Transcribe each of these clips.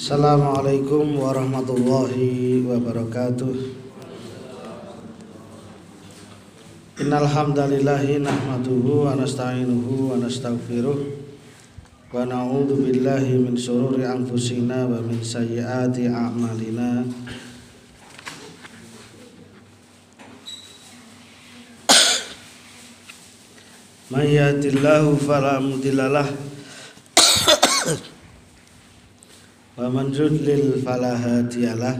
Assalamualaikum warahmatullahi wabarakatuh. Innal hamdalillahi nahmaduhu wa nasta'inuhu wa nastaghfiruh wa na'udzu billahi min shururi anfusina wa min sayyiati a'malina. May yahdihillahu fala man yudlil fala hadiyalah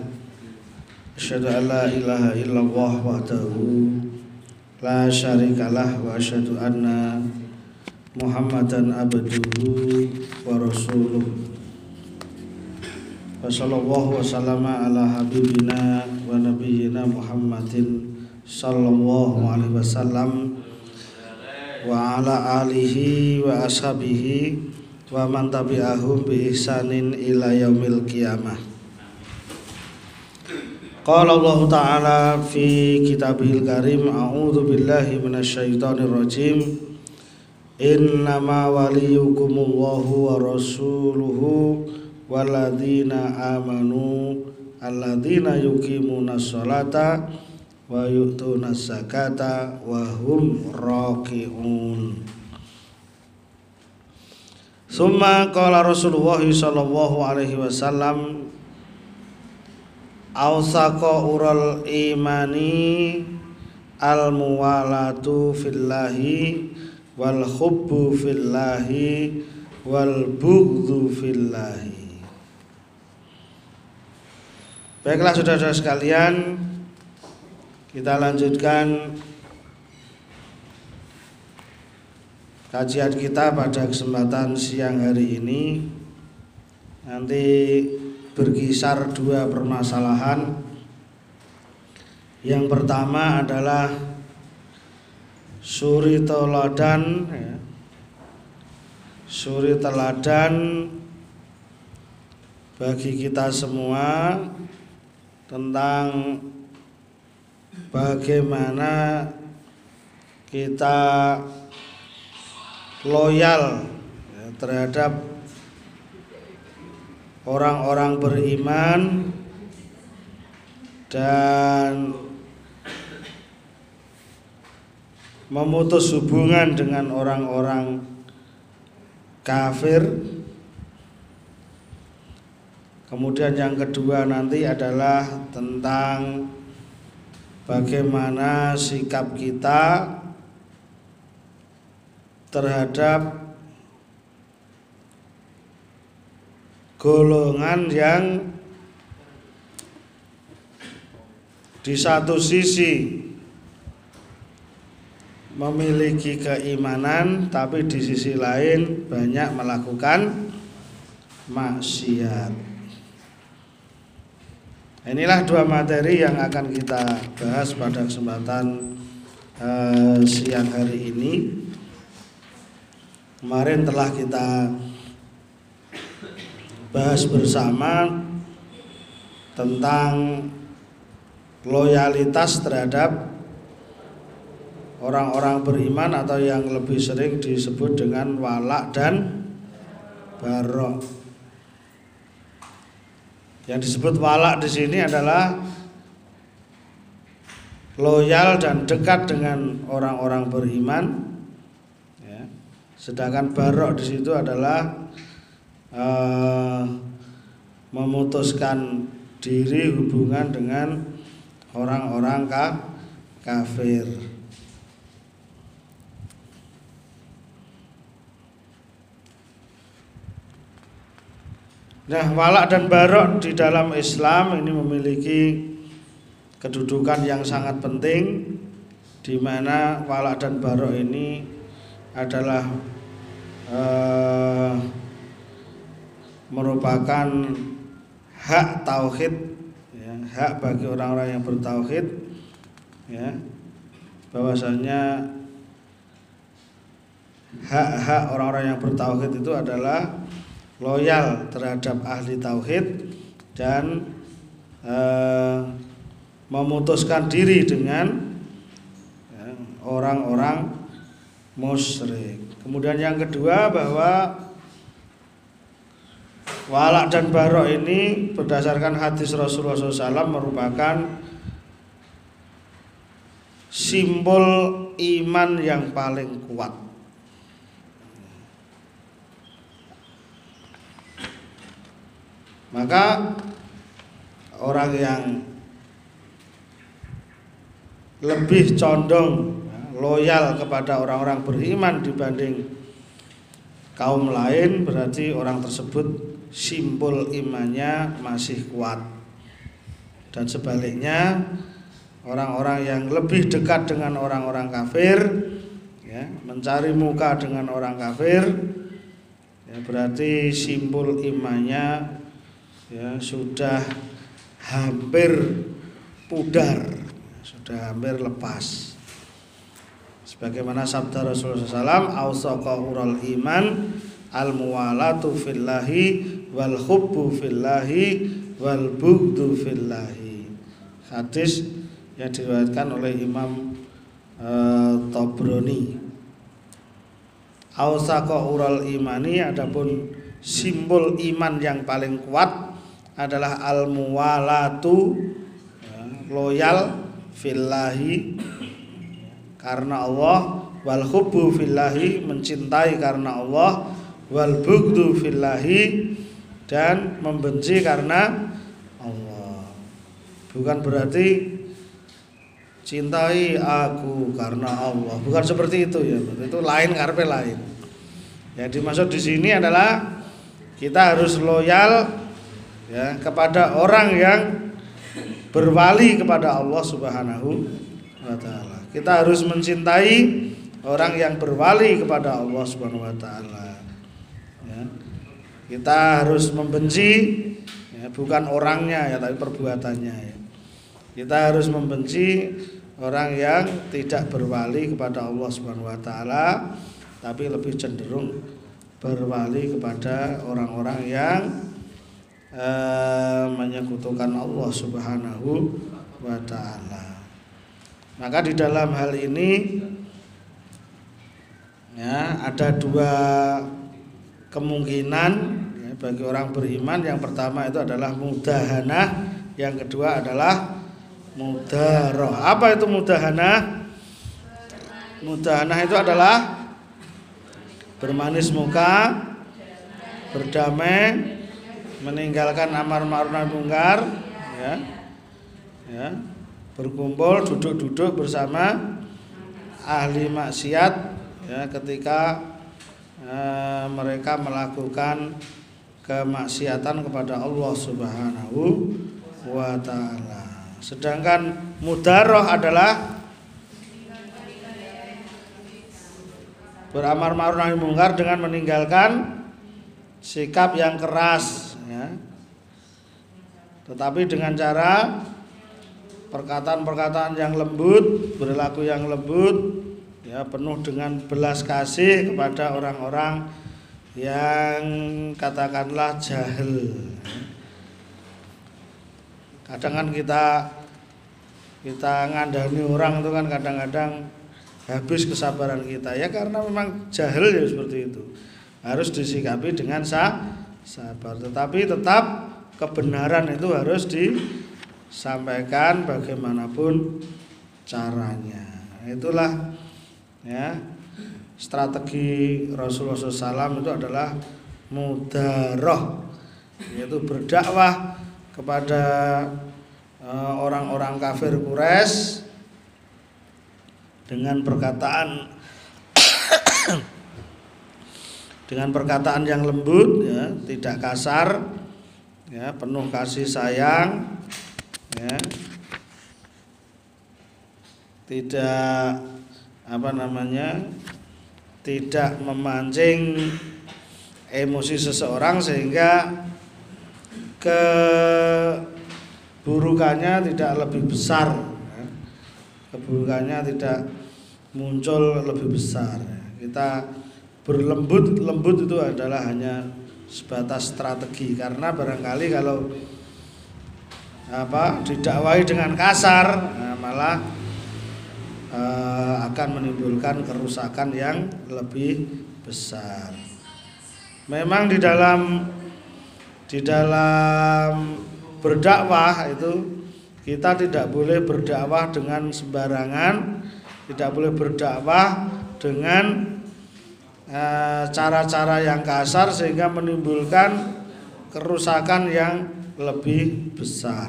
Asyhadu an la ilaha illallah wahdahu la syarikalah wa asyhadu anna Muhammadan abduhu wa rasuluh wa sallallahu wa sallama ala habibina wa nabiyyina Muhammadin sallallahu alaihi wasallam wa ala alihi wa man tabi'ahum bi ihsanin ila yaumil qiyamah. Qala Allah Ta'ala fi kitabihil karim A'udhu billahi minasyaitonir rajim. Innama waliyukumullahu wa rasuluhu Waladina amanu Alladina yukimuna sholata Wa yu'tuna zakata Wa hum raki'un Summa qala Rasulullah sallallahu alaihi wasallam Ausako ural imani al muwalatu fillahi wal hubbu fillahi wal bughdhu fillahi. Baiklah saudara-saudara sekalian kita lanjutkan kajian kita pada kesempatan siang hari ini nanti berkisar dua permasalahan yang pertama adalah suri teladan ya. suri teladan bagi kita semua tentang bagaimana kita loyal ya, terhadap orang-orang beriman dan memutus hubungan dengan orang-orang kafir. Kemudian yang kedua nanti adalah tentang bagaimana sikap kita terhadap golongan yang di satu sisi memiliki keimanan tapi di sisi lain banyak melakukan maksiat. Inilah dua materi yang akan kita bahas pada kesempatan eh, siang hari ini. Kemarin telah kita bahas bersama tentang loyalitas terhadap orang-orang beriman atau yang lebih sering disebut dengan walak dan barok. Yang disebut walak di sini adalah loyal dan dekat dengan orang-orang beriman. Sedangkan barok di situ adalah uh, memutuskan diri hubungan dengan orang-orang ka kafir. Nah, walak dan barok di dalam Islam ini memiliki kedudukan yang sangat penting di mana walak dan barok ini adalah uh, merupakan hak tauhid ya, hak bagi orang-orang yang bertauhid ya. Bahwasanya hak-hak orang-orang yang bertauhid itu adalah loyal terhadap ahli tauhid dan eh, memutuskan diri dengan ya, orang-orang musyrik. Kemudian yang kedua bahwa Walak dan barok ini berdasarkan hadis Rasulullah SAW merupakan simbol iman yang paling kuat. Maka orang yang lebih condong loyal kepada orang-orang beriman dibanding kaum lain berarti orang tersebut simbol imannya masih kuat. Dan sebaliknya orang-orang yang lebih dekat dengan orang-orang kafir ya mencari muka dengan orang kafir ya berarti simbol imannya ya sudah hampir pudar sudah hampir lepas sebagaimana sabda Rasulullah SAW ural iman al muwalatu fillahi wal hubbu fillahi wal bughdu fillahi. Hadis yang diriwayatkan oleh Imam uh, Tabrani. Ausaka ural imani adapun simbol iman yang paling kuat adalah al muwalatu ya, loyal fillahi karena Allah wal hubbu fillahi mencintai karena Allah wal bughdu fillahi dan membenci karena Allah. Bukan berarti cintai aku karena Allah. Bukan seperti itu ya. Itu lain karpe lain. Yang dimaksud di sini adalah kita harus loyal ya kepada orang yang berwali kepada Allah Subhanahu wa taala. Kita harus mencintai orang yang berwali kepada Allah Subhanahu wa taala. Kita harus membenci ya, bukan orangnya ya tapi perbuatannya ya. Kita harus membenci orang yang tidak berwali kepada Allah Subhanahu wa taala tapi lebih cenderung berwali kepada orang-orang yang eh, menyekutukan Allah Subhanahu wa taala. Maka di dalam hal ini ya ada dua kemungkinan ya, bagi orang beriman. Yang pertama itu adalah mudahana yang kedua adalah mudaroh. Apa itu mudahana mudahana itu adalah bermanis muka berdamai meninggalkan amar ma'ruf nahi mungkar ya ya berkumpul duduk-duduk bersama ahli maksiat ya ketika Eh, mereka melakukan kemaksiatan kepada Allah Subhanahu wa taala. Sedangkan mudaroh adalah beramar ma'ruf nahi mungkar dengan meninggalkan sikap yang keras ya. Tetapi dengan cara perkataan-perkataan yang lembut, berlaku yang lembut, ya penuh dengan belas kasih kepada orang-orang yang katakanlah jahil. Kadang kan kita kita ngandani orang itu kan kadang-kadang habis kesabaran kita ya karena memang jahil ya seperti itu. Harus disikapi dengan sabar, tetapi tetap kebenaran itu harus disampaikan bagaimanapun caranya. Itulah ya strategi Rasulullah SAW itu adalah mudaroh yaitu berdakwah kepada eh, orang-orang kafir Quraisy dengan perkataan dengan perkataan yang lembut ya tidak kasar ya penuh kasih sayang ya. Tidak apa namanya tidak memancing emosi seseorang sehingga keburukannya tidak lebih besar ya. keburukannya tidak muncul lebih besar. Kita berlembut lembut itu adalah hanya sebatas strategi. Karena barangkali kalau apa didakwai dengan kasar nah malah uh, akan menimbulkan kerusakan yang lebih besar. Memang di dalam di dalam berdakwah itu kita tidak boleh berdakwah dengan sembarangan, tidak boleh berdakwah dengan eh, cara-cara yang kasar sehingga menimbulkan kerusakan yang lebih besar.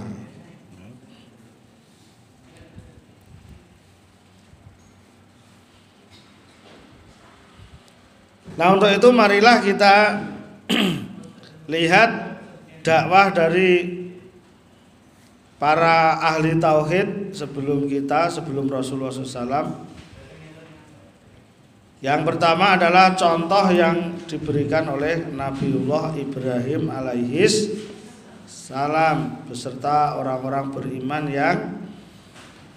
Nah untuk itu marilah kita lihat dakwah dari para ahli tauhid sebelum kita, sebelum Rasulullah SAW. Yang pertama adalah contoh yang diberikan oleh Nabiullah Ibrahim alaihis salam beserta orang-orang beriman yang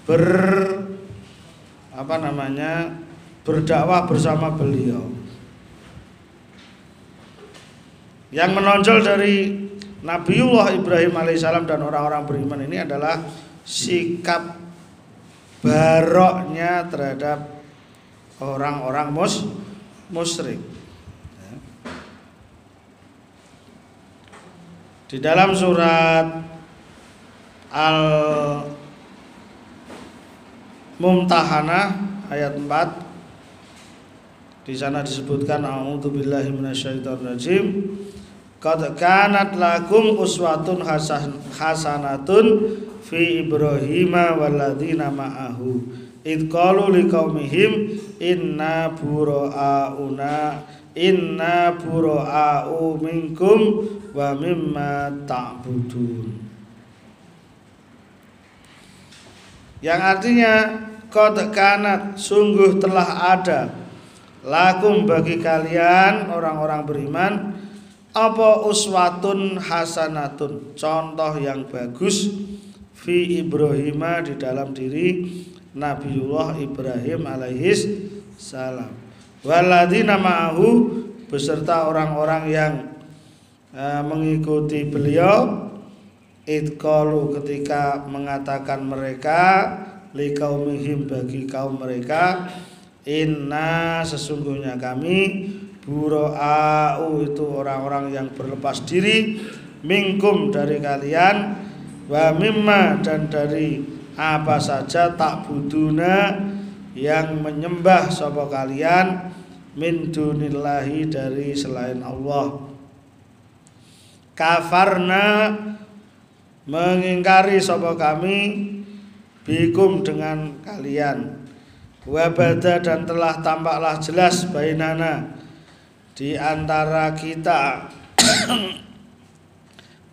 ber apa namanya berdakwah bersama beliau. Yang menonjol dari Nabiullah Ibrahim alaihissalam dan orang-orang beriman ini adalah sikap baroknya terhadap orang-orang mus musyrik. Di dalam surat Al Mumtahanah ayat 4 di sana disebutkan a'udzubillahi minasyaitonirrajim Qad kanat lakum uswatun hasan, hasanatun fi Ibrahim waladina ma'ahu. Id qalu liqaumihim inna bura'auna inna bura'u minkum wa mimma ta'budun. Yang artinya qad kanat sungguh telah ada. Lakum bagi kalian orang-orang beriman apa uswatun hasanatun? Contoh yang bagus fi Ibrahim di dalam diri Nabiullah Ibrahim alaihis salam waladina ma'ahu beserta orang-orang yang uh, mengikuti beliau. Itqalu ketika mengatakan mereka liqaumihim bagi kaum mereka inna sesungguhnya kami Buro'au itu orang-orang yang berlepas diri Mingkum dari kalian Wa mimma dan dari apa saja tak buduna Yang menyembah sopa kalian Min dunillahi dari selain Allah. Kafarna Mengingkari sopa kami Bikum dengan kalian. Wabada dan telah tampaklah jelas Bainana di antara kita.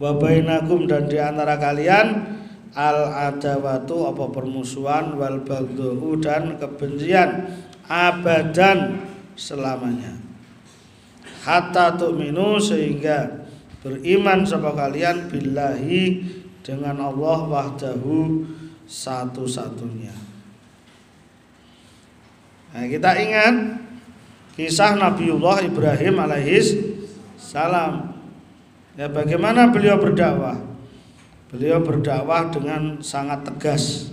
Wabainakum dan di antara kalian al adawatu apa permusuhan wal baghdhu dan kebencian abadan selamanya hatta tu'minu sehingga beriman sama kalian billahi dengan Allah wahdahu satu-satunya nah kita ingat kisah Nabiullah Ibrahim alaihis salam. Ya bagaimana beliau berdakwah? Beliau berdakwah dengan sangat tegas.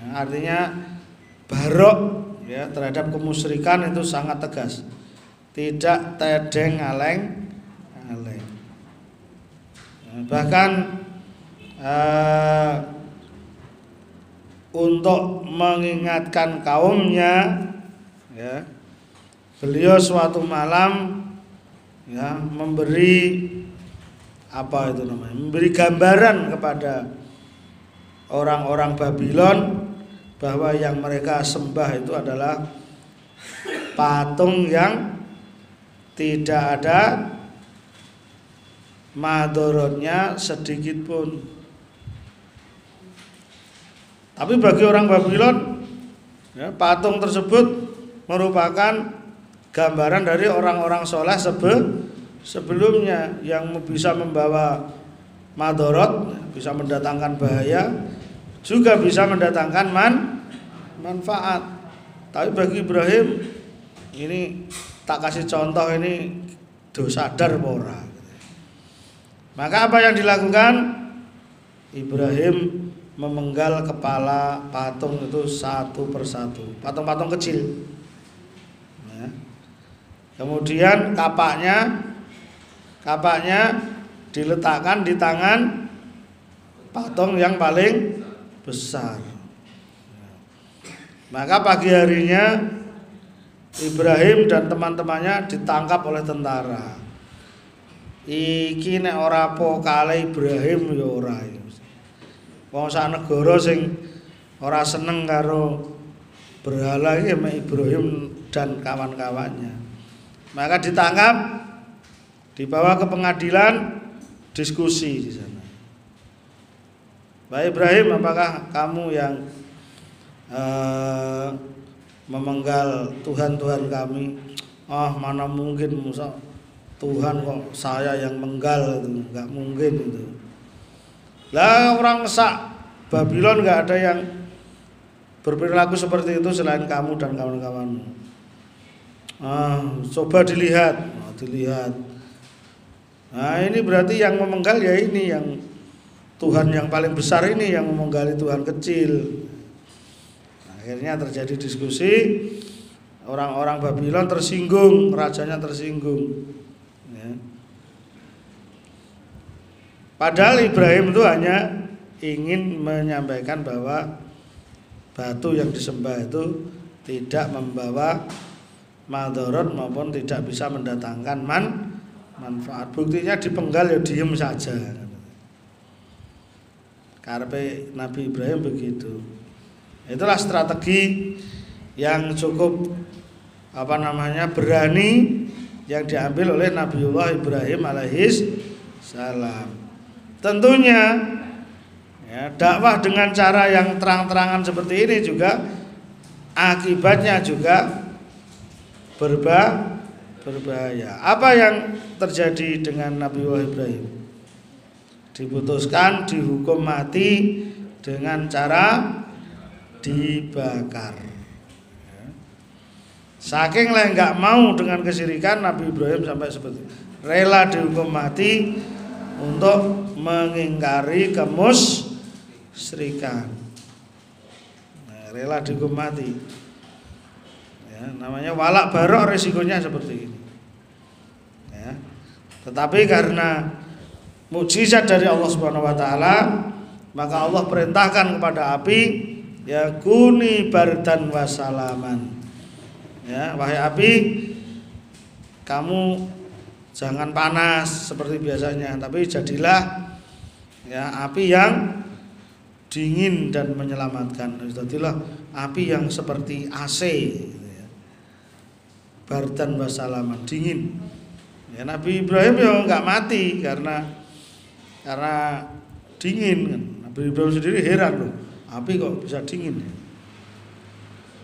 Ya, artinya barok ya terhadap kemusyrikan itu sangat tegas. Tidak tedeng aleng aleng. Ya, bahkan uh, untuk mengingatkan kaumnya ya beliau suatu malam ya memberi apa itu namanya? Memberi gambaran kepada orang-orang Babylon bahwa yang mereka sembah itu adalah patung yang tidak ada madorotnya sedikit pun. Tapi bagi orang Babylon ya, patung tersebut merupakan gambaran dari orang-orang soleh sebe sebelumnya yang bisa membawa madorot, bisa mendatangkan bahaya, juga bisa mendatangkan man manfaat. Tapi bagi Ibrahim ini tak kasih contoh ini dosa sadar pora. Maka apa yang dilakukan? Ibrahim memenggal kepala patung itu satu persatu, patung-patung kecil. Kemudian kapaknya kapaknya diletakkan di tangan patung yang paling besar. Maka pagi harinya Ibrahim dan teman-temannya ditangkap oleh tentara. Iki nek ora pokale Ibrahim ya ora. Wong sak negara sing ora seneng karo berhala iki Ibrahim dan kawan-kawannya. Maka ditangkap dibawa ke pengadilan diskusi di sana. Baik Ibrahim, apakah kamu yang uh, memenggal Tuhan-Tuhan kami? Ah, oh, mana mungkin Musa Tuhan kok saya yang menggal itu, nggak mungkin itu. Lah orang sak Babylon nggak ada yang berperilaku seperti itu selain kamu dan kawan-kawanmu. Ah, coba dilihat, oh, dilihat. Nah ini berarti yang memenggal ya ini yang Tuhan yang paling besar ini yang memenggali Tuhan kecil. Akhirnya terjadi diskusi, orang-orang Babylon tersinggung, rajanya tersinggung. Ya. Padahal Ibrahim itu hanya ingin menyampaikan bahwa batu yang disembah itu tidak membawa madorot maupun tidak bisa mendatangkan man manfaat. Buktinya dipenggal ya diem saja. Karpe Nabi Ibrahim begitu. Itulah strategi yang cukup apa namanya berani yang diambil oleh Nabiullah Ibrahim alaihis salam. Tentunya ya, dakwah dengan cara yang terang-terangan seperti ini juga akibatnya juga berba berbahaya. Apa yang terjadi dengan Nabiullah Ibrahim? Diputuskan dihukum mati dengan cara dibakar. Saking lah nggak mau dengan kesirikan Nabi Ibrahim sampai seperti rela dihukum mati untuk mengingkari kemus serikan. Nah, rela dihukum mati. Ya, namanya walak barok resikonya seperti ini. Tetapi karena mukjizat dari Allah Subhanahu wa taala, maka Allah perintahkan kepada api ya kuni bardan wasalaman ya wahai api kamu jangan panas seperti biasanya tapi jadilah ya api yang dingin dan menyelamatkan. Jadilah api yang seperti AC gitu ya. wasalaman dingin ya Nabi Ibrahim ya nggak mati karena karena dingin kan. Nabi Ibrahim sendiri heran loh api kok bisa dingin ya.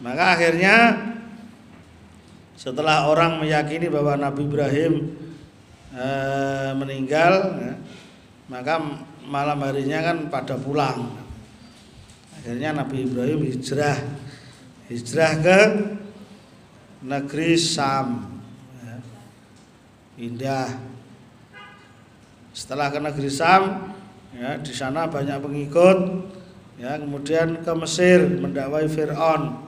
maka akhirnya setelah orang meyakini bahwa Nabi Ibrahim e, meninggal ya, maka malam harinya kan pada pulang. Akhirnya Nabi Ibrahim hijrah hijrah ke negeri Sam indah. Setelah ke negeri Sam ya di sana banyak pengikut ya kemudian ke Mesir mendakwai Fir'aun.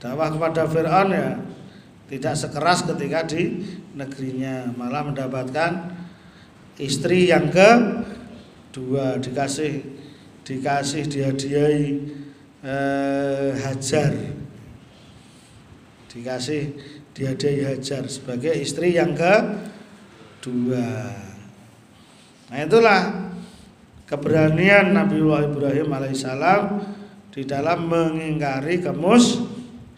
Dakwah kepada Fir'aun ya tidak sekeras ketika di negerinya malah mendapatkan istri yang ke dua dikasih dikasih dihadiahi eh, hajar. Dikasih dihadiahi hajar sebagai istri yang ke dua nah itulah keberanian Nabiullah Ibrahim alaihissalam di dalam mengingkari kemus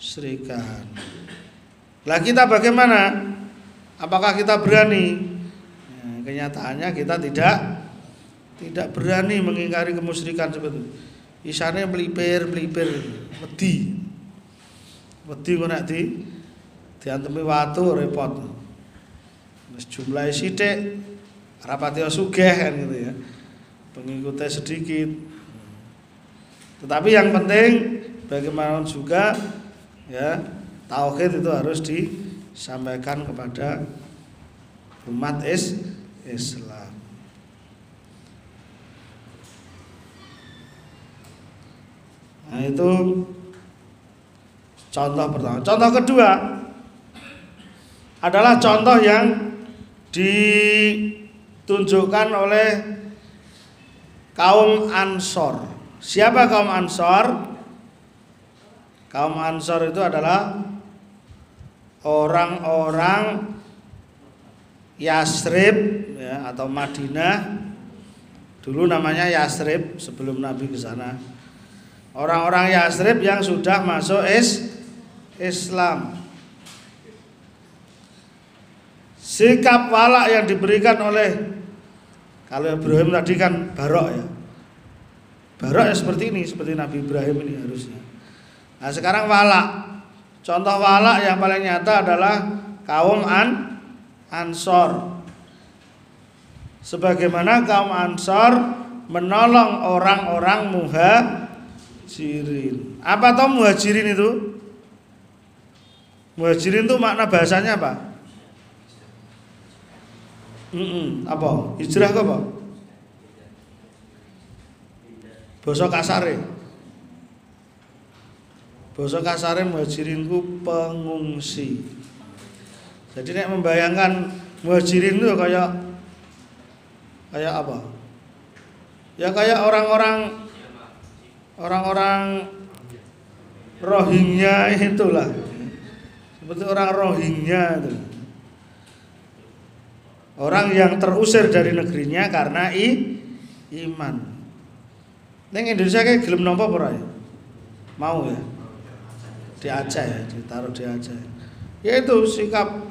serikan. Lah kita bagaimana? Apakah kita berani? Ya, kenyataannya kita tidak tidak berani mengingkari kemusyrikan seperti. Isane melipir melipir wedi. Wedi kok di diantemi watu repot. Wis jumlahe sithik rapati sugih kan gitu ya. Pengikutnya sedikit. Tetapi yang penting bagaimana juga ya tauhid itu harus disampaikan kepada umat is Islam. Nah itu contoh pertama. Contoh kedua adalah contoh yang ditunjukkan oleh kaum Ansor. Siapa kaum Ansor? Kaum Ansor itu adalah orang-orang Yasrib ya, atau Madinah. Dulu namanya Yasrib sebelum Nabi ke sana. Orang-orang Yasrib yang sudah masuk is Islam. Sikap walak yang diberikan oleh kalau Ibrahim tadi kan barok ya. Barok ya seperti ini, seperti Nabi Ibrahim ini harusnya. Nah sekarang walak. Contoh walak yang paling nyata adalah kaum An Ansor. Sebagaimana kaum Ansor menolong orang-orang muhajirin. Apa tau muhajirin itu? Muhajirin itu makna bahasanya apa? Apa? Hijrah apa? Basa kasare. Basa kasare muhajirin ku pengungsi. Jadi nek membayangkan muhajirin itu kayak kayak apa? Ya kayak orang-orang orang-orang Rohingya itulah. Seperti orang Rohingya itu. Orang yang terusir dari negerinya karena i, iman. Neng Indonesia kayak gelem nampa ora ya? Mau ya? Di Aceh ya, ditaruh di Aceh. Ya itu sikap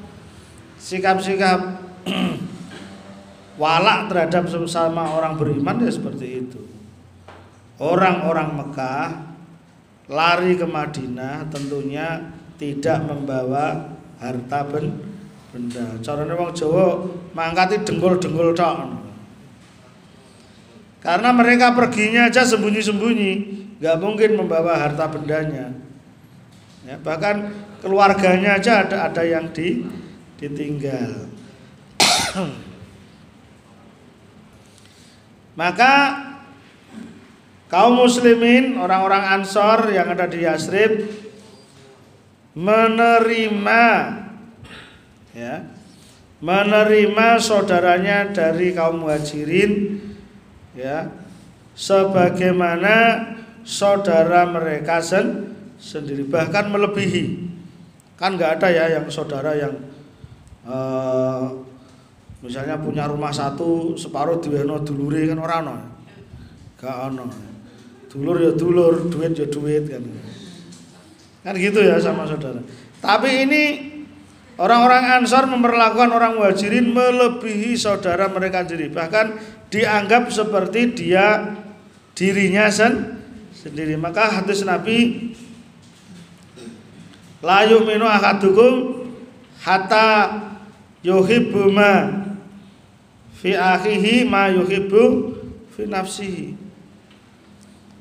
sikap-sikap walak terhadap sesama orang beriman ya seperti itu. Orang-orang Mekah lari ke Madinah tentunya tidak membawa harta ben benda. Carane wong Jawa mangkati dengkul-dengkul tok. Karena mereka perginya aja sembunyi-sembunyi, nggak mungkin membawa harta bendanya. Ya, bahkan keluarganya aja ada ada yang di, ditinggal. Maka kaum muslimin, orang-orang Ansor yang ada di Yasrib menerima ya. Menerima saudaranya dari kaum muhajirin ya. Sebagaimana saudara mereka sen, sendiri. Bahkan melebihi. Kan nggak ada ya yang saudara yang uh, misalnya punya rumah satu separuh diweno dulure kan orang no gak ono. Dulur ya dulur duit ya duit kan. Kan gitu ya sama saudara. Tapi ini Orang-orang Ansar memperlakukan orang Muhajirin melebihi saudara mereka sendiri, bahkan dianggap seperti dia dirinya sen sendiri. Maka hadis Nabi la yu'minu ahadukum hatta yuhibbu ma fi akhihi ma yuhibbu fi nafsihi.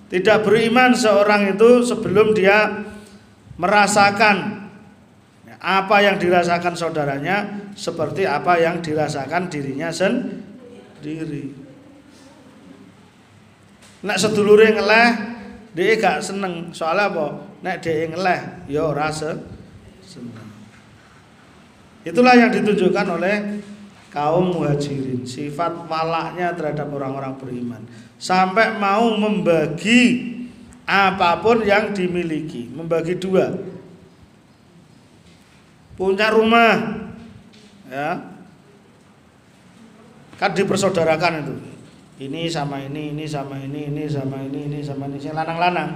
Tidak beriman seorang itu sebelum dia merasakan apa yang dirasakan saudaranya seperti apa yang dirasakan dirinya sendiri. Nek sedulure ngeleh, dia gak seneng. Soalnya apa? Nek dia ngeleh, ya rasa seneng. Itulah yang ditunjukkan oleh kaum muhajirin. Sifat walaknya terhadap orang-orang beriman. Sampai mau membagi apa pun yang dimiliki. Membagi dua punya rumah ya. Kan dipersaudarakan itu. Ini sama ini ini sama ini ini sama ini ini sama ini lanang-lanang.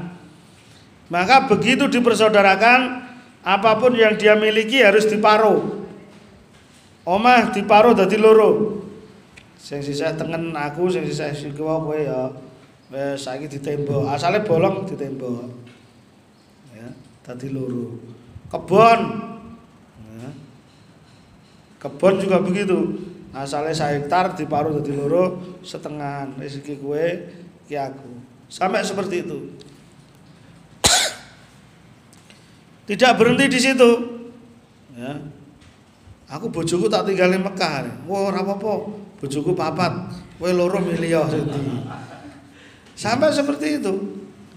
Maka begitu dipersaudarakan apa pun yang dia miliki harus diparuh. Omah diparuh dadi loro. Sing sisa tengen aku sing sisa sing kowe ya. Wis saiki ditembok. Asale bolong ditembok. Ya dadi loro. Kebon Kebon juga begitu. Asalnya saya hektar diparuh jadi loro setengah rezeki kue ki aku. Sampai seperti itu. Tidak berhenti di situ. Ya. Aku bojoku tak tinggal di Mekah. Wah, ora apa-apa. Bojoku papat. Kowe loro milih Sampai seperti itu.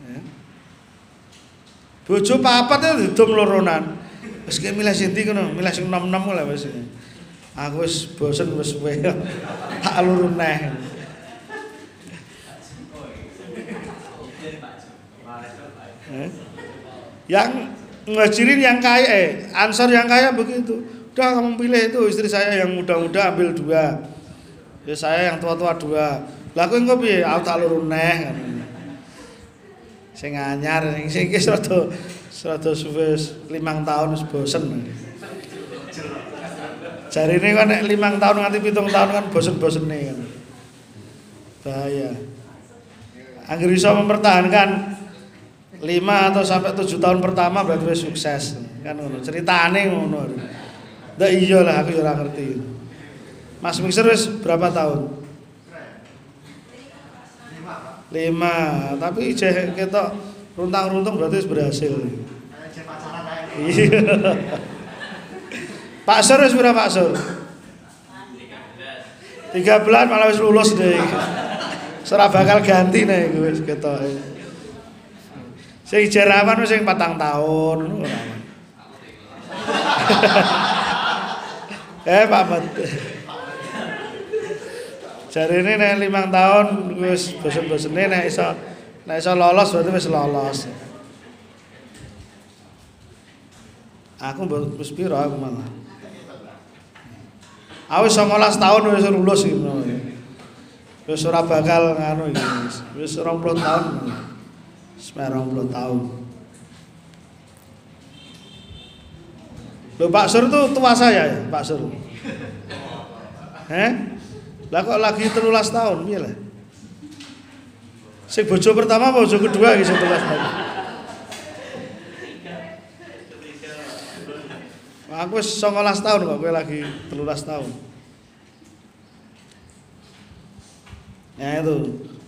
Ya. Bojo papat itu didom loronan. Wis milih sing ndi kono, milih sing nom-nom. Aku wis bosen wis suwe. tak luru neh. Eh? Yang ngajirin yang kaya, eh, ansor yang kaya begitu. Udah kamu pilih itu istri saya yang muda-muda ambil dua. Ya saya yang tua-tua dua. Kowe engko piye? Aku tak luru neh. Sing anyar sing sing iki rada rada suwe 5 tahun wis bosen. Jarine kan nek 5 tahun nganti 7 tahun kan bosen-bosene kan. Bahaya. Angger iso mempertahankan 5 atau sampai 7 tahun pertama berarti wis sukses. Kan ngono. Ceritane ngono. Ndak iya lah aku ya ora ngerti. Mas Mixer wis berapa tahun? lima tapi ijeh kita runtang-runtung berarti berhasil iya Pak Sur wis berapa Pak Sur? 13 malah wis lulus deh. Ora bakal ganti nih gue wis ketok. Sing jerawan wis sing 4 tahun ngono eh Pak Mat. Jari ini nek limang tahun wis bosen-bosene nek iso nek iso lolos berarti wis lolos. Aku wis piro aku malah. Aku wis 19 tahun wis lulus gitu. Wis ora bakal nganu iki. Wis 20 tahun. Wis 20 tahun. Loh Pak Sur itu tua saya ya, Pak Sur. Eh? Lah kok lagi 13 tahun piye lah? Sing bojo pertama bojo kedua iki 11 tahun. Aku wis 19 tahun kok kowe lagi 13 tahun. Ya itu.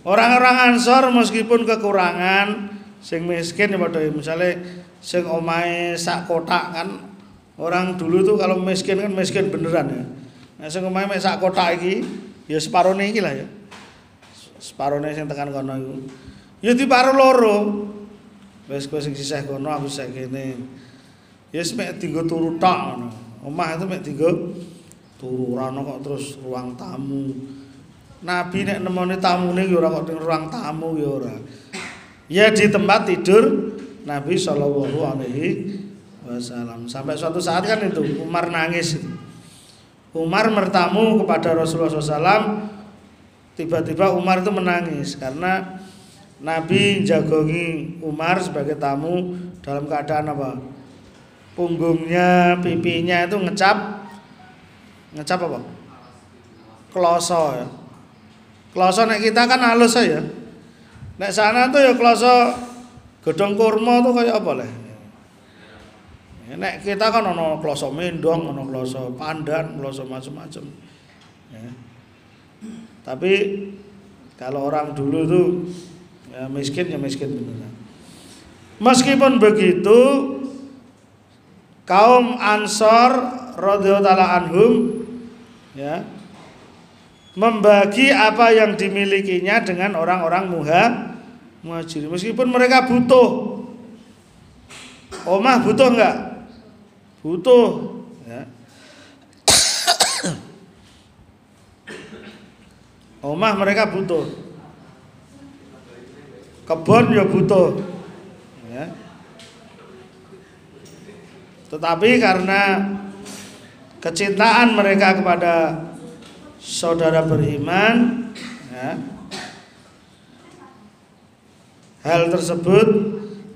Orang-orang Ansor meskipun kekurangan sing miskin ya padha misalnya sing omahe sak kotak kan orang dulu tuh kalau miskin kan miskin beneran ya. Nah sing omahe sak kotak iki ya separone iki lah ya. Separone sing tekan kono iku. Ya diparo loro. Wis kowe sing sisih kono aku sik kene. Ya wis mek dienggo turu tok. Omah itu mek dienggo turu ora kok terus ruang tamu. Nabi nek nemoni tamune ya ora kok ning ruang tamu ya ora. Ya di tempat tidur Nabi Shallallahu alaihi wasallam. Sampai suatu saat kan itu Umar nangis. Umar bertamu kepada Rasulullah SAW. Tiba-tiba Umar itu menangis karena Nabi jagongi Umar sebagai tamu dalam keadaan apa? Punggungnya, pipinya itu ngecap, ngecap apa? Kloso ya. Kloso nek kita kan halus ya. Nek sana tuh ya kloso gedong kurma tuh kayak apa? Ya, nek kita kan ono kloso mendong, ono kloso pandan, kloso macam-macam. Ya. Tapi kalau orang dulu tuh ya miskin ya miskin beneran. Meskipun begitu kaum Ansor radhiyallahu anhum ya membagi apa yang dimilikinya dengan orang-orang muha muhajir meskipun mereka butuh omah butuh enggak butuh ya. omah mereka butuh kebun ya butuh ya. Tetapi karena kecintaan mereka kepada saudara beriman ya, hal tersebut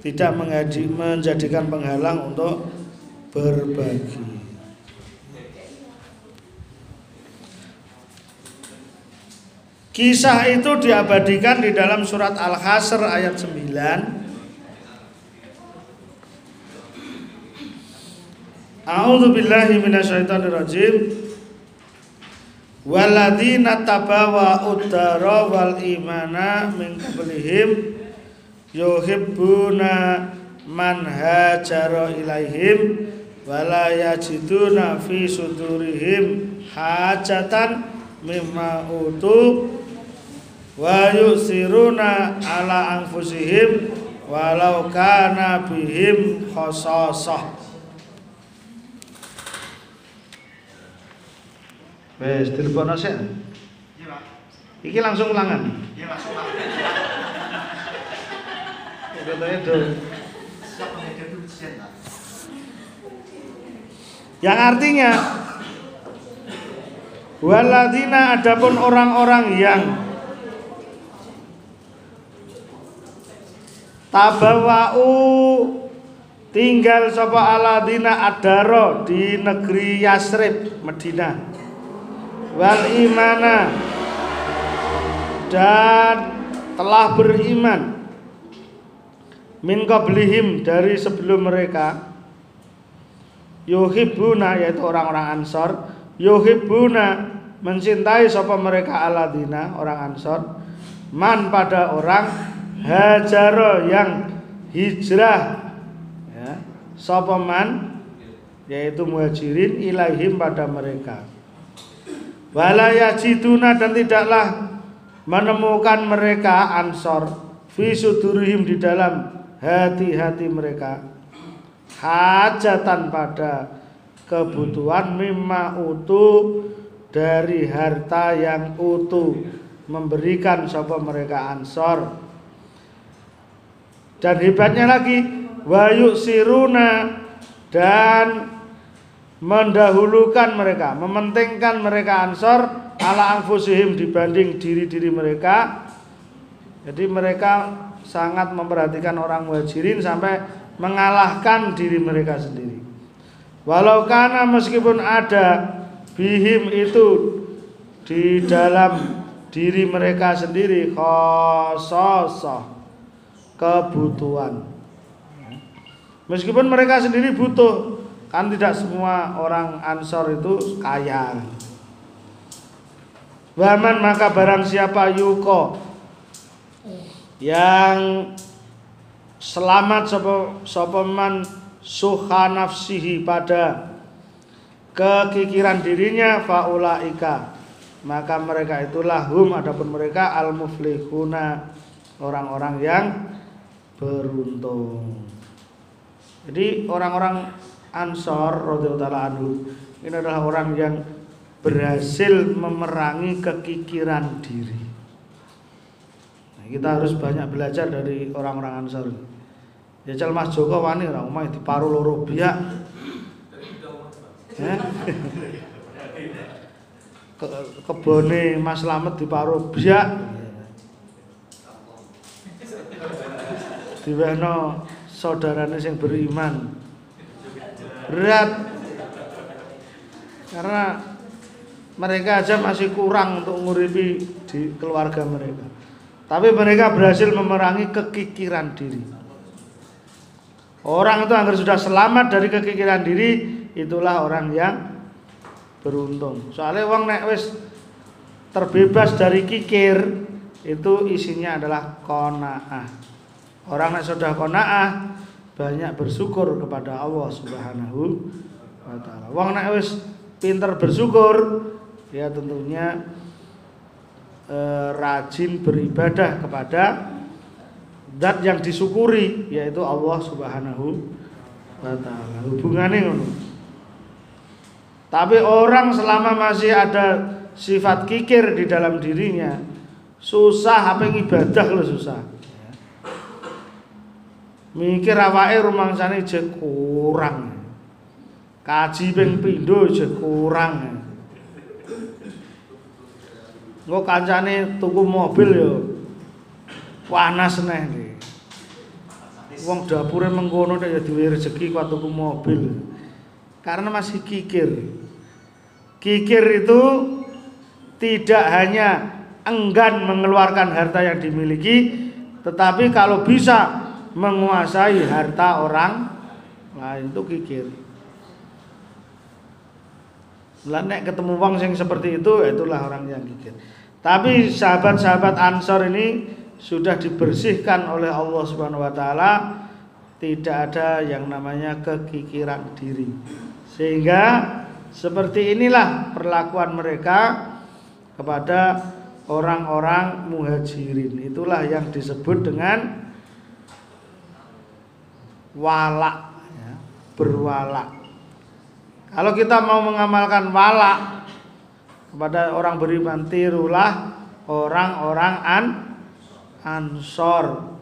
tidak menjadikan penghalang untuk berbagi. Kisah itu diabadikan di dalam surat Al-Hasr ayat 9 A'udzu billahi minasyaitonir rajim. Waladina tabawa udara wal imana min qablihim yuhibbuna man hajara ilaihim wala yajiduna fi sudurihim hajatan mimma utu wa yusiruna ala anfusihim walau kana bihim khasasah Wes, dilebokno sik. Iya, Pak. Iki langsung ulangan. Iya, masuk, Pak. Katanya do. Yang artinya Waladina adapun orang-orang yang Tabawa'u tinggal sapa aladina adaro di negeri Yasrib, Madinah. Wal imana dan telah beriman. Min qablihim dari sebelum mereka. Yuhibbuna yaitu orang-orang Ansor. Yuhibbuna mencintai sapa mereka aladina orang Ansor. Man pada orang hajaro yang hijrah. Ya sapa man? Yaitu muhajirin ilaihim pada mereka wala yajiduna dan tidaklah menemukan mereka ansor. Fi sudurihim di dalam hati-hati mereka. Hajatan pada kebutuhan mimma utuh dari harta yang utuh memberikan sapa mereka ansor. Dan hebatnya lagi wayuk siruna dan mendahulukan mereka mementingkan mereka ansor ala anfusihim dibanding diri-diri mereka jadi mereka sangat memperhatikan orang muhajirin sampai mengalahkan diri mereka sendiri. Walau karena meskipun ada bihim itu di dalam diri mereka sendiri khososoh kebutuhan. Meskipun mereka sendiri butuh, kan tidak semua orang Ansor itu kaya. Waman maka barang siapa yuko yang selamat sapa sapa man suha nafsihi pada kekikiran dirinya faulaika maka mereka itulah hum adapun mereka al muflihuna orang-orang yang beruntung jadi orang-orang Ansor radhiyallahu anhu ini adalah orang yang berhasil memerangi kekikiran diri kita harus banyak belajar dari orang-orang Ansor. Ya cal Mas Joko wani ora omah diparu loro biak. Eh? Ke, kebone Mas Slamet diparu biak. Diwehno saudarane sing beriman. Berat. Karena mereka aja masih kurang untuk nguripi di keluarga mereka. Tapi mereka berhasil memerangi kekikiran diri. Orang itu agar sudah selamat dari kekikiran diri, itulah orang yang beruntung. Soalnya uang nek wis terbebas dari kikir, itu isinya adalah konaah. Orang nek sudah konaah banyak bersyukur kepada Allah Subhanahu wa taala. Wong nek wis pinter bersyukur, ya tentunya eh, rajin beribadah kepada zat yang disyukuri yaitu Allah Subhanahu wa taala. Hubungannya ngono. Tapi orang selama masih ada sifat kikir di dalam dirinya, susah apa ibadah lo susah. Mikir awake rumangsane je kurang. Kaji ping pindho je kurang. Engko kancane tuku mobil yo panas neh iki. Wong dapure mengkono nek ya duwe rezeki kok tuku mobil. Karena masih kikir. Kikir itu tidak hanya enggan mengeluarkan harta yang dimiliki, tetapi kalau bisa menguasai harta orang lain itu kikir. Lah ketemu wong sing seperti itu itulah orang yang kikir. Tapi sahabat-sahabat Ansor ini sudah dibersihkan oleh Allah Subhanahu wa taala tidak ada yang namanya kekikiran diri. Sehingga seperti inilah perlakuan mereka kepada orang-orang muhajirin. Itulah yang disebut dengan walak. Ya, berwalak. Kalau kita mau mengamalkan walak kepada orang beriman tirulah orang-orang an ansor.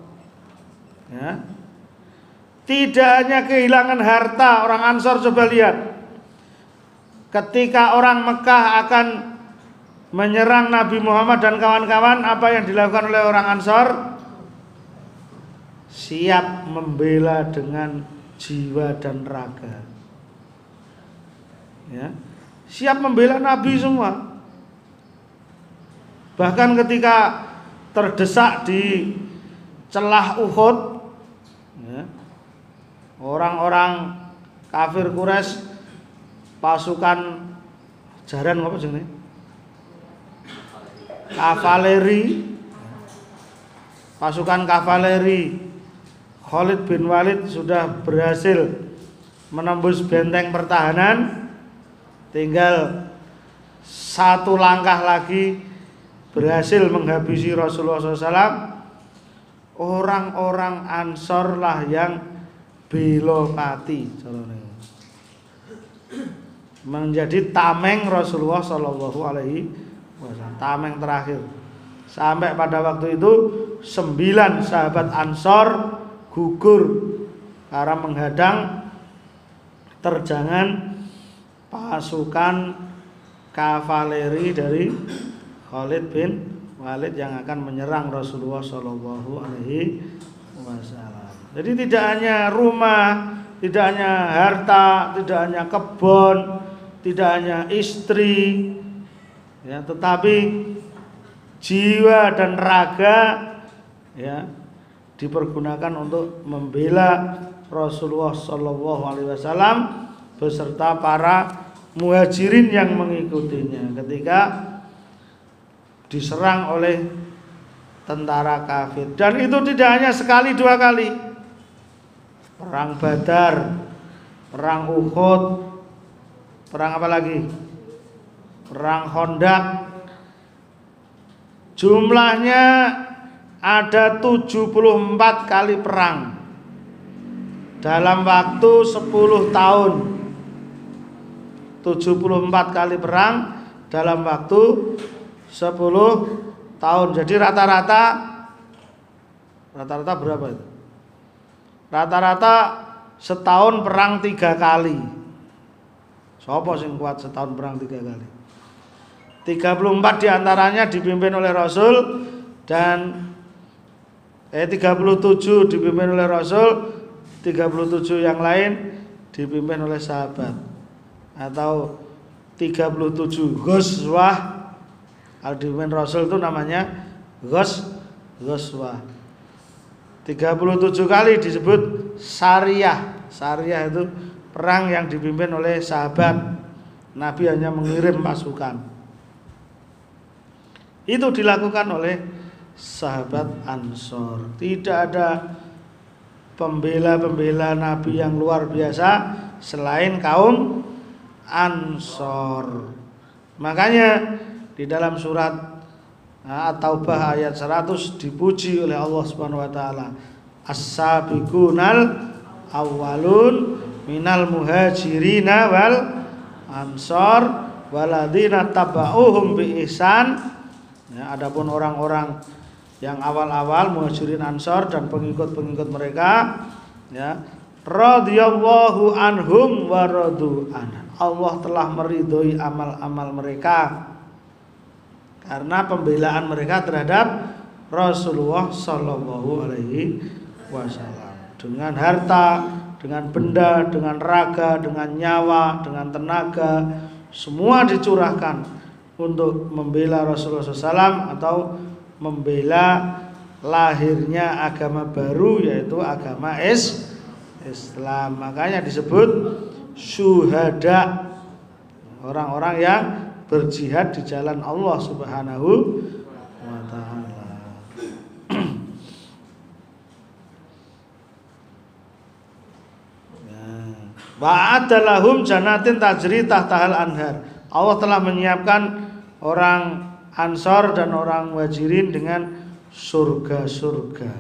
Ya. Tidak hanya kehilangan harta orang ansor coba lihat. Ketika orang Mekah akan menyerang Nabi Muhammad dan kawan-kawan apa yang dilakukan oleh orang ansor siap membela dengan jiwa dan raga. Ya. Siap membela Nabi semua. Bahkan ketika terdesak di celah Uhud, ya, orang-orang kafir Quraisy pasukan jaran apa jenenge? Kavaleri. Pasukan kavaleri Khalid bin Walid sudah berhasil menembus benteng pertahanan. Tinggal satu langkah lagi berhasil menghabisi Rasulullah SAW orang-orang Ansor lah yang belopati menjadi tameng Rasulullah Shallallahu Alaihi Wasallam. Tameng terakhir. Sampai pada waktu itu sembilan sahabat Ansor gugur karena menghadang terjangan pasukan kavaleri dari Khalid bin Walid yang akan menyerang Rasulullah Shallallahu Alaihi Wasallam. Jadi tidak hanya rumah, tidak hanya harta, tidak hanya kebun, tidak hanya istri, ya, tetapi jiwa dan raga ya dipergunakan untuk membela Rasulullah Shallallahu Alaihi Wasallam beserta para muhajirin yang mengikutinya. Ketika diserang oleh tentara kafir. Dan itu tidak hanya sekali dua kali. Perang Badar perang Uhud perang apa lagi? Perang Hondak jumlahnya ada 74 kali perang dalam waktu 10 tahun 74 kali perang dalam waktu 10 tahun. Jadi rata-rata rata-rata berapa itu? Rata-rata setahun perang tiga kali. Sopo sing kuat setahun perang tiga kali? 34 di antaranya dipimpin oleh Rasul dan eh 37 dipimpin oleh Rasul, 37 yang lain dipimpin oleh sahabat. Atau 37 Ghazwah. Al-Dimin Rasul itu namanya Ghos Ghoswa 37 kali disebut Syariah Syariah itu perang yang dipimpin oleh sahabat. Nabi hanya mengirim pasukan. Itu dilakukan oleh sahabat Ansor Tidak ada pembela-pembela Nabi yang luar biasa Selain kaum Ansor Makanya di dalam surat At-Taubah ayat 100 dipuji oleh Allah Subhanahu wa taala. As-sabiqunal awwalun minal muhajirina wal ansor waladina tabauhum bi ihsan. Ya, adapun orang-orang yang awal-awal muhajirin ansor dan pengikut-pengikut mereka ya radhiyallahu anhum wa radu an. Allah telah meridhoi amal-amal mereka karena pembelaan mereka terhadap Rasulullah Shallallahu Alaihi Wasallam dengan harta, dengan benda, dengan raga, dengan nyawa, dengan tenaga, semua dicurahkan untuk membela Rasulullah SAW atau membela lahirnya agama baru yaitu agama es Islam. Makanya disebut syuhada orang-orang yang berjihad di jalan Allah Subhanahu wa taala. Ya. Wa adalahum janatin tajri tahtahal anhar. Allah telah menyiapkan orang Ansor dan orang Wajirin dengan surga-surga.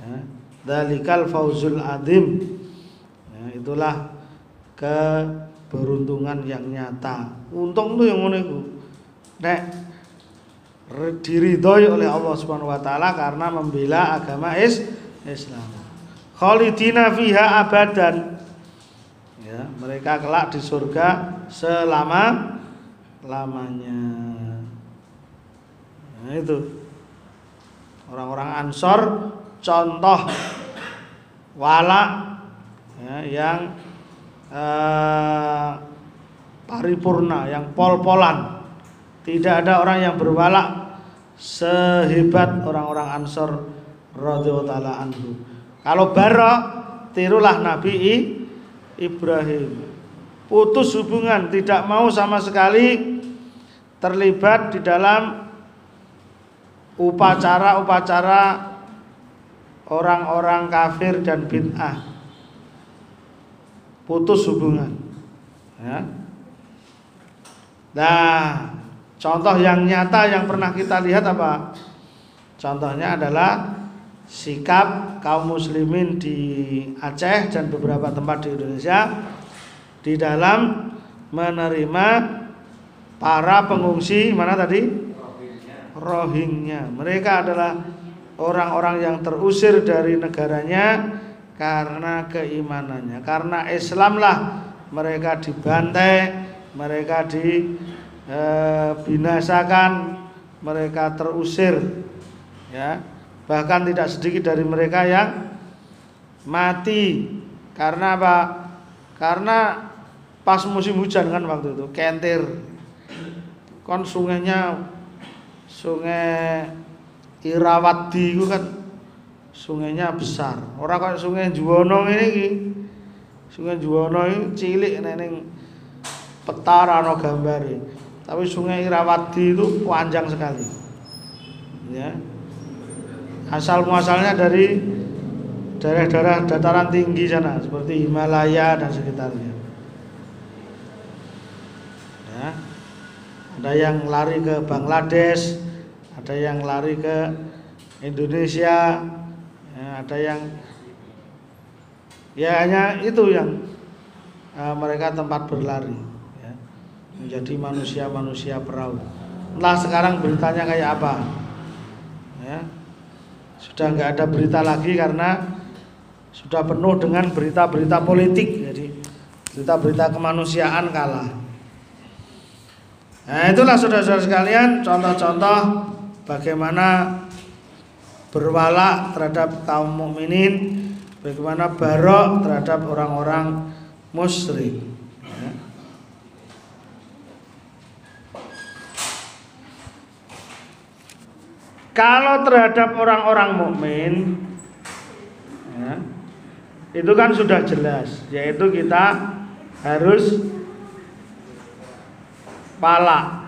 Ya, dalikal fauzul adim. Ya, itulah ke keberuntungan yang nyata. Untung tuh yang ngono iku. Nek diridhoi oleh Allah Subhanahu wa taala karena membela agama is Islam. Khalidina fiha abadan. Ya, mereka kelak di surga selama lamanya. Nah, itu. Orang-orang Ansor contoh wala ya, yang eh, paripurna, yang pol-polan. Tidak ada orang yang berwala sehebat orang-orang Ansor radhiyallahu anhu. Kalau bara tirulah Nabi Ibrahim. Putus hubungan, tidak mau sama sekali terlibat di dalam upacara-upacara orang-orang kafir dan bid'ah. Putus hubungan. Ya. Nah, contoh yang nyata yang pernah kita lihat apa? Contohnya adalah sikap kaum muslimin di Aceh dan beberapa tempat di Indonesia di dalam menerima para pengungsi mana tadi? Rohingya. Mereka adalah orang-orang yang terusir dari negaranya karena keimanannya. Karena Islamlah mereka dibantai, mereka dibinasakan, mereka terusir. Ya. Bahkan tidak sedikit dari mereka yang mati karena apa? Karena pas musim hujan kan waktu itu kentir kon sungainya sungai Irawadi itu kan sungainya besar. Orang kayak sungai Juwono ini iki. Sungai Juwono ini cilik neneng peta ano gambare. Tapi sungai Irawadi itu panjang sekali. Ya. Asal muasalnya dari daerah-daerah dataran tinggi sana seperti Himalaya dan sekitarnya ya ada yang lari ke Bangladesh, ada yang lari ke Indonesia, ya, ada yang ya hanya itu yang uh, mereka tempat berlari, ya, menjadi manusia-manusia perahu. Entah sekarang beritanya kayak apa, ya, sudah nggak ada berita lagi karena sudah penuh dengan berita-berita politik, jadi berita-berita kemanusiaan kalah. Nah itulah saudara-saudara sekalian contoh-contoh bagaimana berwala terhadap kaum mukminin, bagaimana barok terhadap orang-orang musyrik. Kalau terhadap orang-orang mukmin, ya, itu kan sudah jelas, yaitu kita harus pala.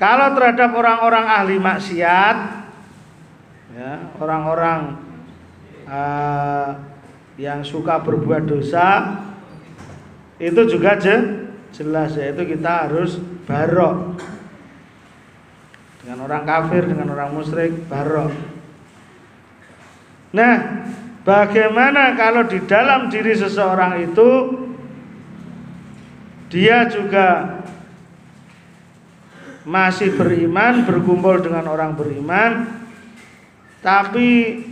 Kalau terhadap orang-orang ahli maksiat, ya, orang-orang uh, yang suka berbuat dosa, itu juga je, jelas yaitu kita harus barok dengan orang kafir, dengan orang musyrik, barok. Nah, bagaimana kalau di dalam diri seseorang itu dia juga masih beriman, berkumpul dengan orang beriman, tapi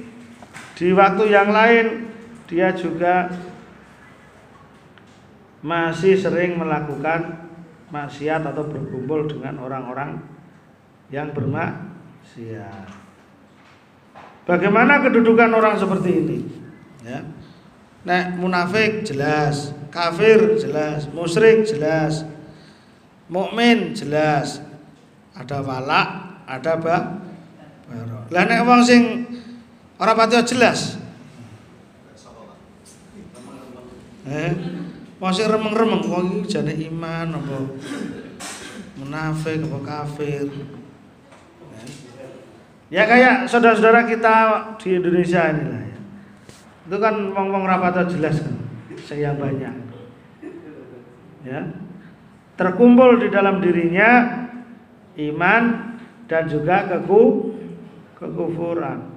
di waktu yang lain dia juga masih sering melakukan maksiat atau berkumpul dengan orang-orang yang bermaksiat. Bagaimana kedudukan orang seperti ini? Ya. Nek munafik jelas, kafir jelas, musyrik jelas, mukmin jelas. Ada wala, ada ba baro. Lah nek wong sing ora pati jelas. Eh, wong sing remeng-remeng wong iki jane iman apa munafik apa kafir. Ya kayak saudara-saudara kita di Indonesia inilah ya. Itu kan wong-wong rapata jelas kan, yang banyak. Ya. Terkumpul di dalam dirinya iman dan juga keku kekufuran.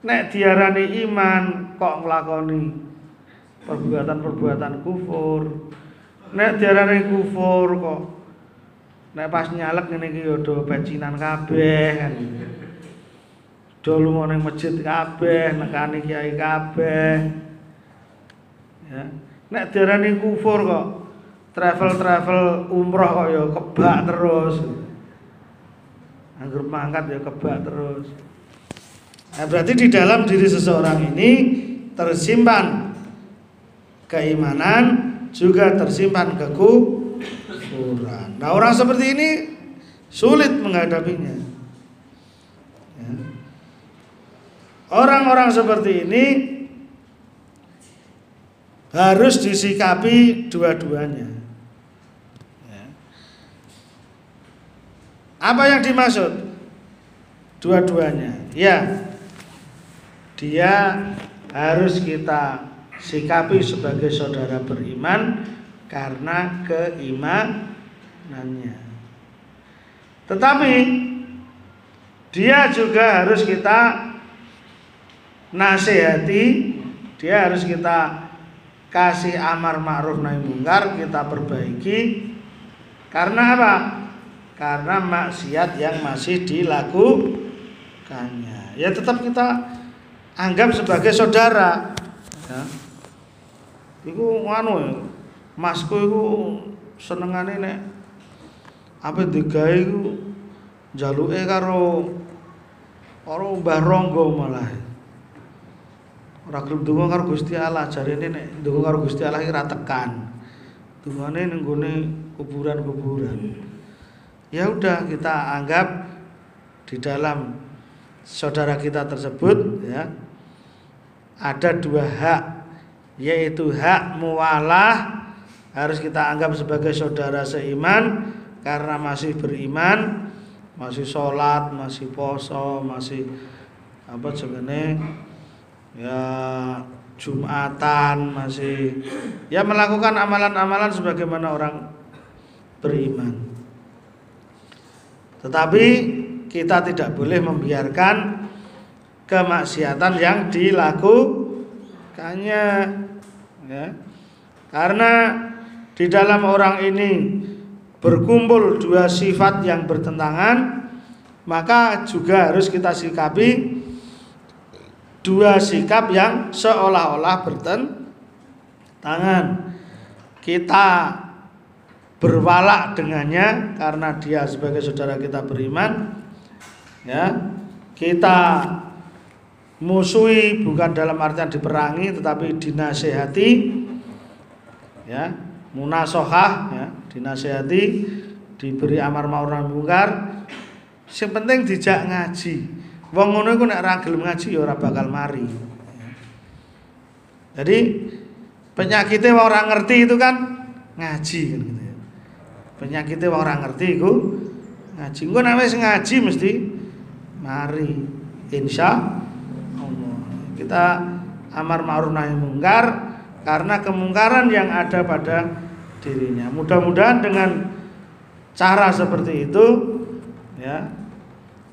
Nek diarani iman kok nglakoni perbuatan-perbuatan kufur. Nek diarani kufur kok nek pas nyalek ngene iki ya do becinan kabeh kan. Do lunga masjid kabeh, nekani kiai kabeh. Ya. Nek diarani kufur kok travel-travel umroh kok ya kebak terus. Anggur mangkat ya kebak terus. Nah, berarti di dalam diri seseorang ini tersimpan keimanan juga tersimpan kekufuran. Nah, orang seperti ini sulit menghadapinya. Ya. Orang-orang seperti ini harus disikapi dua-duanya. Ya. Apa yang dimaksud? Dua-duanya. Ya, dia harus kita sikapi sebagai saudara beriman karena keimanannya. Tetapi dia juga harus kita nasihati, dia harus kita kasih amar ma'ruf nahi mungkar, kita perbaiki. Karena apa? Karena maksiat yang masih dilakukannya. Ya tetap kita anggap sebagai saudara ya. Iku anu ya, masku iku senengane nek apa digawe iku jaluke karo karo Mbah Ronggo malah. Ora gelem donga karo Gusti Allah, jarene nek donga karo Gusti Allah iki ra tekan. Dungane ning gone kuburan-kuburan. Ya udah kita anggap di dalam saudara kita tersebut ya ada dua hak yaitu hak mualah harus kita anggap sebagai saudara seiman karena masih beriman masih sholat masih poso masih apa sebenarnya ya jumatan masih. Ya melakukan amalan-amalan sebagaimana orang beriman. Tetapi kita tidak boleh membiarkan kemaksiatan yang dilakukannya. Ya. Karena di dalam orang ini berkumpul dua sifat yang bertentangan, maka juga harus kita sikapi dua sikap yang seolah-olah bertentangan. Kita berwalak dengannya karena dia sebagai saudara kita beriman ya. Kita musuhi bukan dalam artian diperangi tetapi dinasehati ya. Munasohah ya dinasehati diberi amar ma'ruf nahi mungkar. Sing penting dijak ngaji wong ngono iku nek ora gelem ngaji ya ora bakal mari jadi penyakitnya wong ora ngerti itu kan ngaji kan gitu ya. penyakitnya wong ora ngerti iku ngaji engko nek wis ngaji mesti mari insya kita amar ma'ruf nahi mungkar karena kemungkaran yang ada pada dirinya. Mudah-mudahan dengan cara seperti itu ya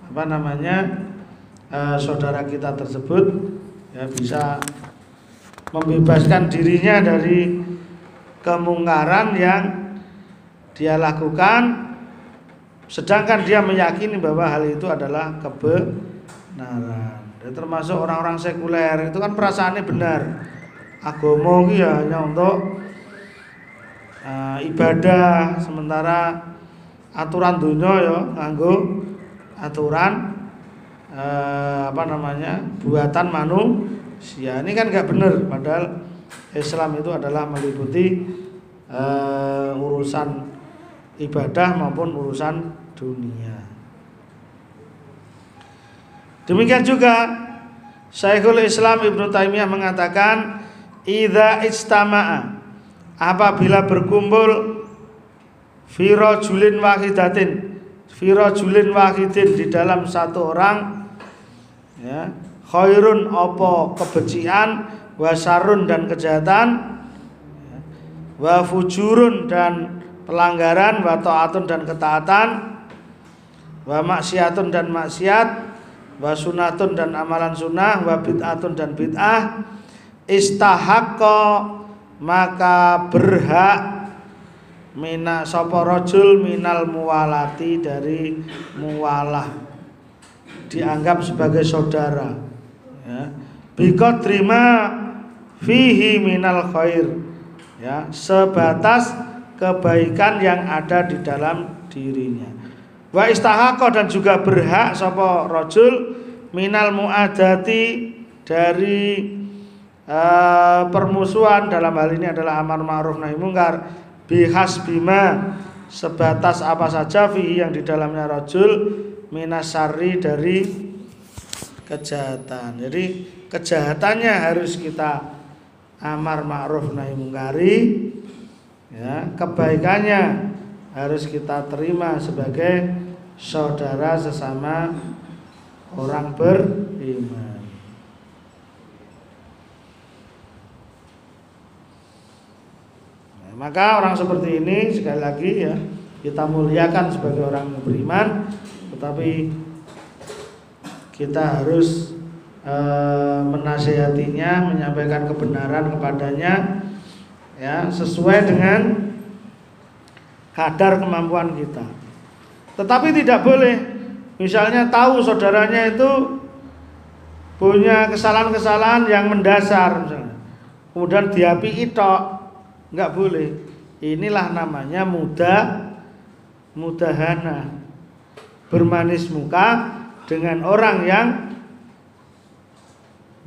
apa namanya eh, saudara kita tersebut ya bisa membebaskan dirinya dari kemungkaran yang dia lakukan sedangkan dia meyakini bahwa hal itu adalah kebenaran. Ya, termasuk orang-orang sekuler itu kan perasaannya benar. Itu ya hanya untuk uh, ibadah sementara aturan dunia ya nganggo aturan uh, apa namanya buatan manusia. Ini kan nggak benar padahal Islam itu adalah meliputi uh, urusan ibadah maupun urusan dunia. Demikian juga Syekhul Islam Ibnu Taimiyah mengatakan idza istama'a apabila berkumpul fi rajulin wahidatin fi rajulin wahidin di dalam satu orang ya. Khairun apa kebencian wasarun dan kejahatan. Ya, wa fujurun dan pelanggaran wa taatun dan ketaatan. Wa maksiatun dan maksiat. Wa sunatun dan amalan sunnah. Wa bid'atun dan bid'ah. Istahaqqa maka berhak mina sapa rajul minal muwalati dari muwalah dianggap sebagai saudara. Ya. Biko terima fihi minal khair. Ya. Sebatas kebaikan yang ada di dalam dirinya. Wa istahaqo dan juga berhak sapa rajul minal muadati dari uh, permusuhan. Dalam hal ini adalah amar ma'ruf nahi mungkar. Bihas bima sebatas apa saja fihi yang di dalamnya rajul minasari dari kejahatan. Jadi kejahatannya harus kita amar ma'ruf nahi mungkari ya, kebaikannya harus kita terima sebagai saudara sesama orang beriman. Nah, maka orang seperti ini sekali lagi ya kita muliakan sebagai orang beriman, tetapi kita harus e, menasehatinya, menyampaikan kebenaran kepadanya ya sesuai dengan kadar kemampuan kita. Tetapi tidak boleh misalnya tahu saudaranya itu punya kesalahan-kesalahan yang mendasar misalnya. Kemudian diapi itu nggak boleh. Inilah namanya muda mudahana. Bermanis muka dengan orang yang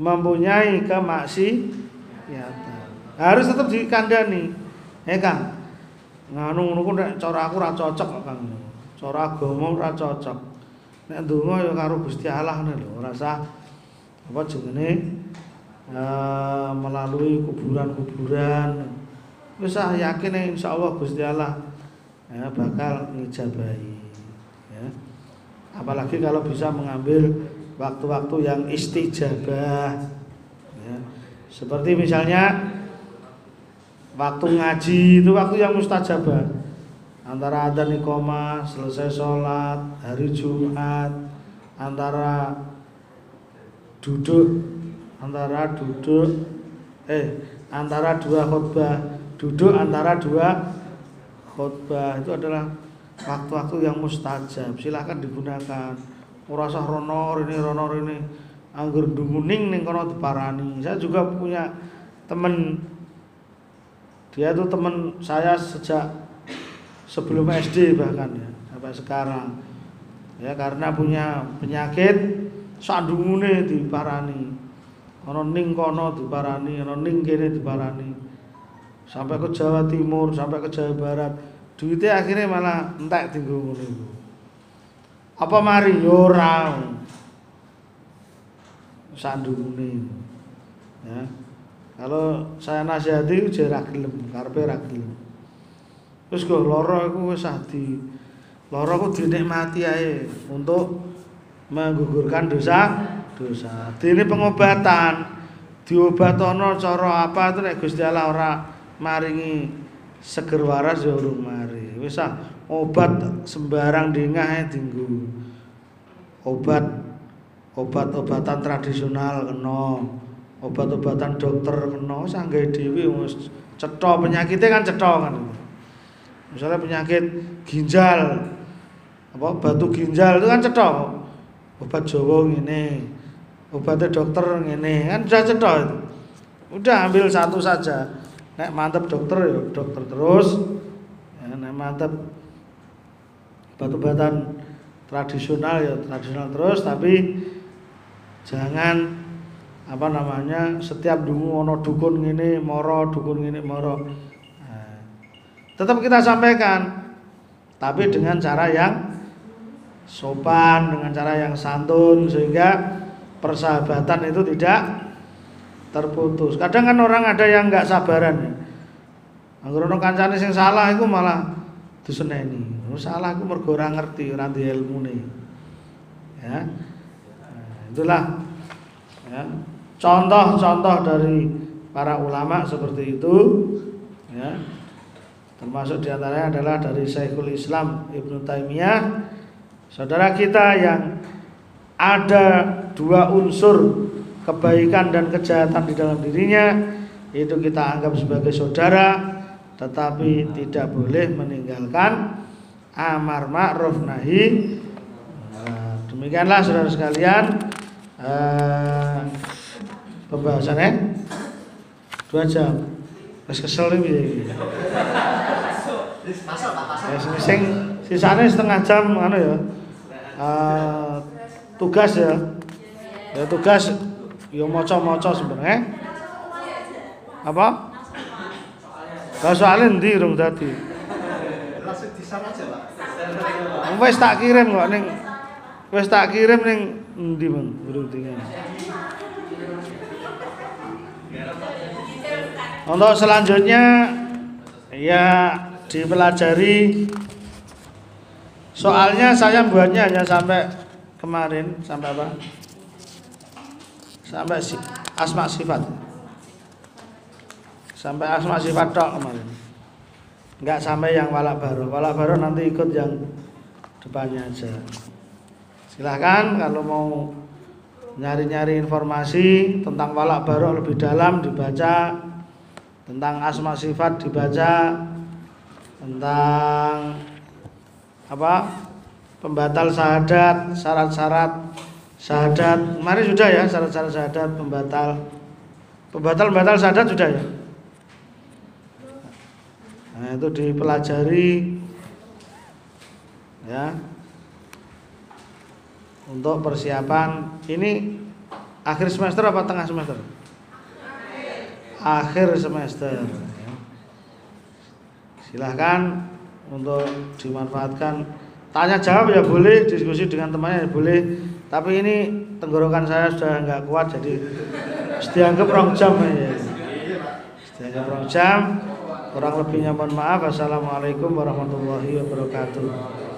mempunyai kemaksiatan. Harus tetap dikandani. Ya kan? Nganu ngono ku nek cara aku ora cocok kok Kang. Cara agama ora cocok. Nek ndonga ya karo Gusti Allah ngene lho, ora usah apa jenenge uh, melalui kuburan-kuburan. Wis ah yakin insyaallah Gusti Allah ya, bakal ngijabahi. Apalagi kalau bisa mengambil waktu-waktu yang istijabah. Ya. Seperti misalnya waktu ngaji itu waktu yang mustajabah. Antara adzan iqomah selesai sholat hari Jumat antara duduk antara duduk eh antara dua khutbah duduk antara dua khutbah. Itu adalah waktu-waktu yang mustajab silahkan digunakan. Ora usah rono ini rono ini anggur dunguning ning kono diparani. Saya juga punya temen. Dia itu teman saya sejak sebelum SD bahkan ya sampai sekarang. Ya karena punya penyakit sandungune diparani. Ono ning kono diparani ono ning kene diparani. Sampai ke Jawa Timur sampai ke Jawa Barat duitnya akhirnya malah entek tinggal ngono apa mari? Yo ora. Sandungune ya. Kalau saya nasihati uje ra gelem, karepe ra gelem. Wis kok lara iku wis di lara ku dinikmati ae untuk menggugurkan dosa dosa. Dene pengobatan diobatono cara apa itu nek Gusti Allah ora maringi seger waras ya urung mari. Wis ah obat sembarang dingah ae dinggo. Obat obat-obatan tradisional kena obat-obatan dokter kena sanggai dewi wis cetha. Penyakitnya kan cetha kan? Misalnya penyakit ginjal apa batu ginjal itu kan cetha. Obat Jawa ngene obatnya dokter ngene kan sudah cetha itu. Udah ambil satu saja nek mantep dokter ya dokter terus. Ya, nek mantep obat-obatan tradisional ya tradisional terus. Tapi jangan apa namanya setiap dungu ono dukun ini moro dukun ini moro. Nah, tetap kita sampaikan tapi dengan cara yang sopan dengan cara yang santun sehingga persahabatan itu tidak terputus kadang kan orang ada yang nggak sabaran ya Anggur ono kancane sing salah itu malah diseneni. Oh, salah aku mergo ora ngerti, ora ilmu nih. Ya. Itulah ya contoh-contoh dari para ulama seperti itu ya termasuk di antaranya adalah dari Syekhul Islam Ibnu Taimiyah saudara kita yang ada dua unsur kebaikan dan kejahatan di dalam dirinya itu kita anggap sebagai saudara tetapi tidak boleh meninggalkan amar ma'ruf nahi Nah, demikianlah saudara sekalian eh, pembahasannya dua jam Wis kesel pasal. Ya sing sisane setengah jam anu ya. Eh, tugas ya. Ya tugas yo maca-maca sebenarnya. Apa? Lah soalnya ndi rung dadi. Langsung di sana aja. Wis tak kirim kok ning wis tak kirim ning endi, Bang? Burung tinggal. Untuk selanjutnya ya dipelajari soalnya saya buatnya hanya sampai kemarin sampai apa? Sampai asma sifat. Sampai asma sifat tok kemarin. Enggak sampai yang walak baru. Walak baru nanti ikut yang depannya aja. Silahkan kalau mau nyari-nyari informasi tentang walak baru lebih dalam dibaca tentang asma sifat dibaca tentang apa pembatal syahadat syarat-syarat syahadat kemarin sudah ya syarat-syarat syahadat pembatal pembatal pembatal syahadat sudah ya nah itu dipelajari ya untuk persiapan ini akhir semester apa tengah semester? Akhir semester. Silahkan untuk dimanfaatkan. Tanya jawab ya boleh, diskusi dengan temannya ya boleh. Tapi ini tenggorokan saya sudah nggak kuat jadi dianggap rong jam ya. Dianggap rong jam. Kurang lebihnya mohon maaf. Assalamualaikum warahmatullahi wabarakatuh.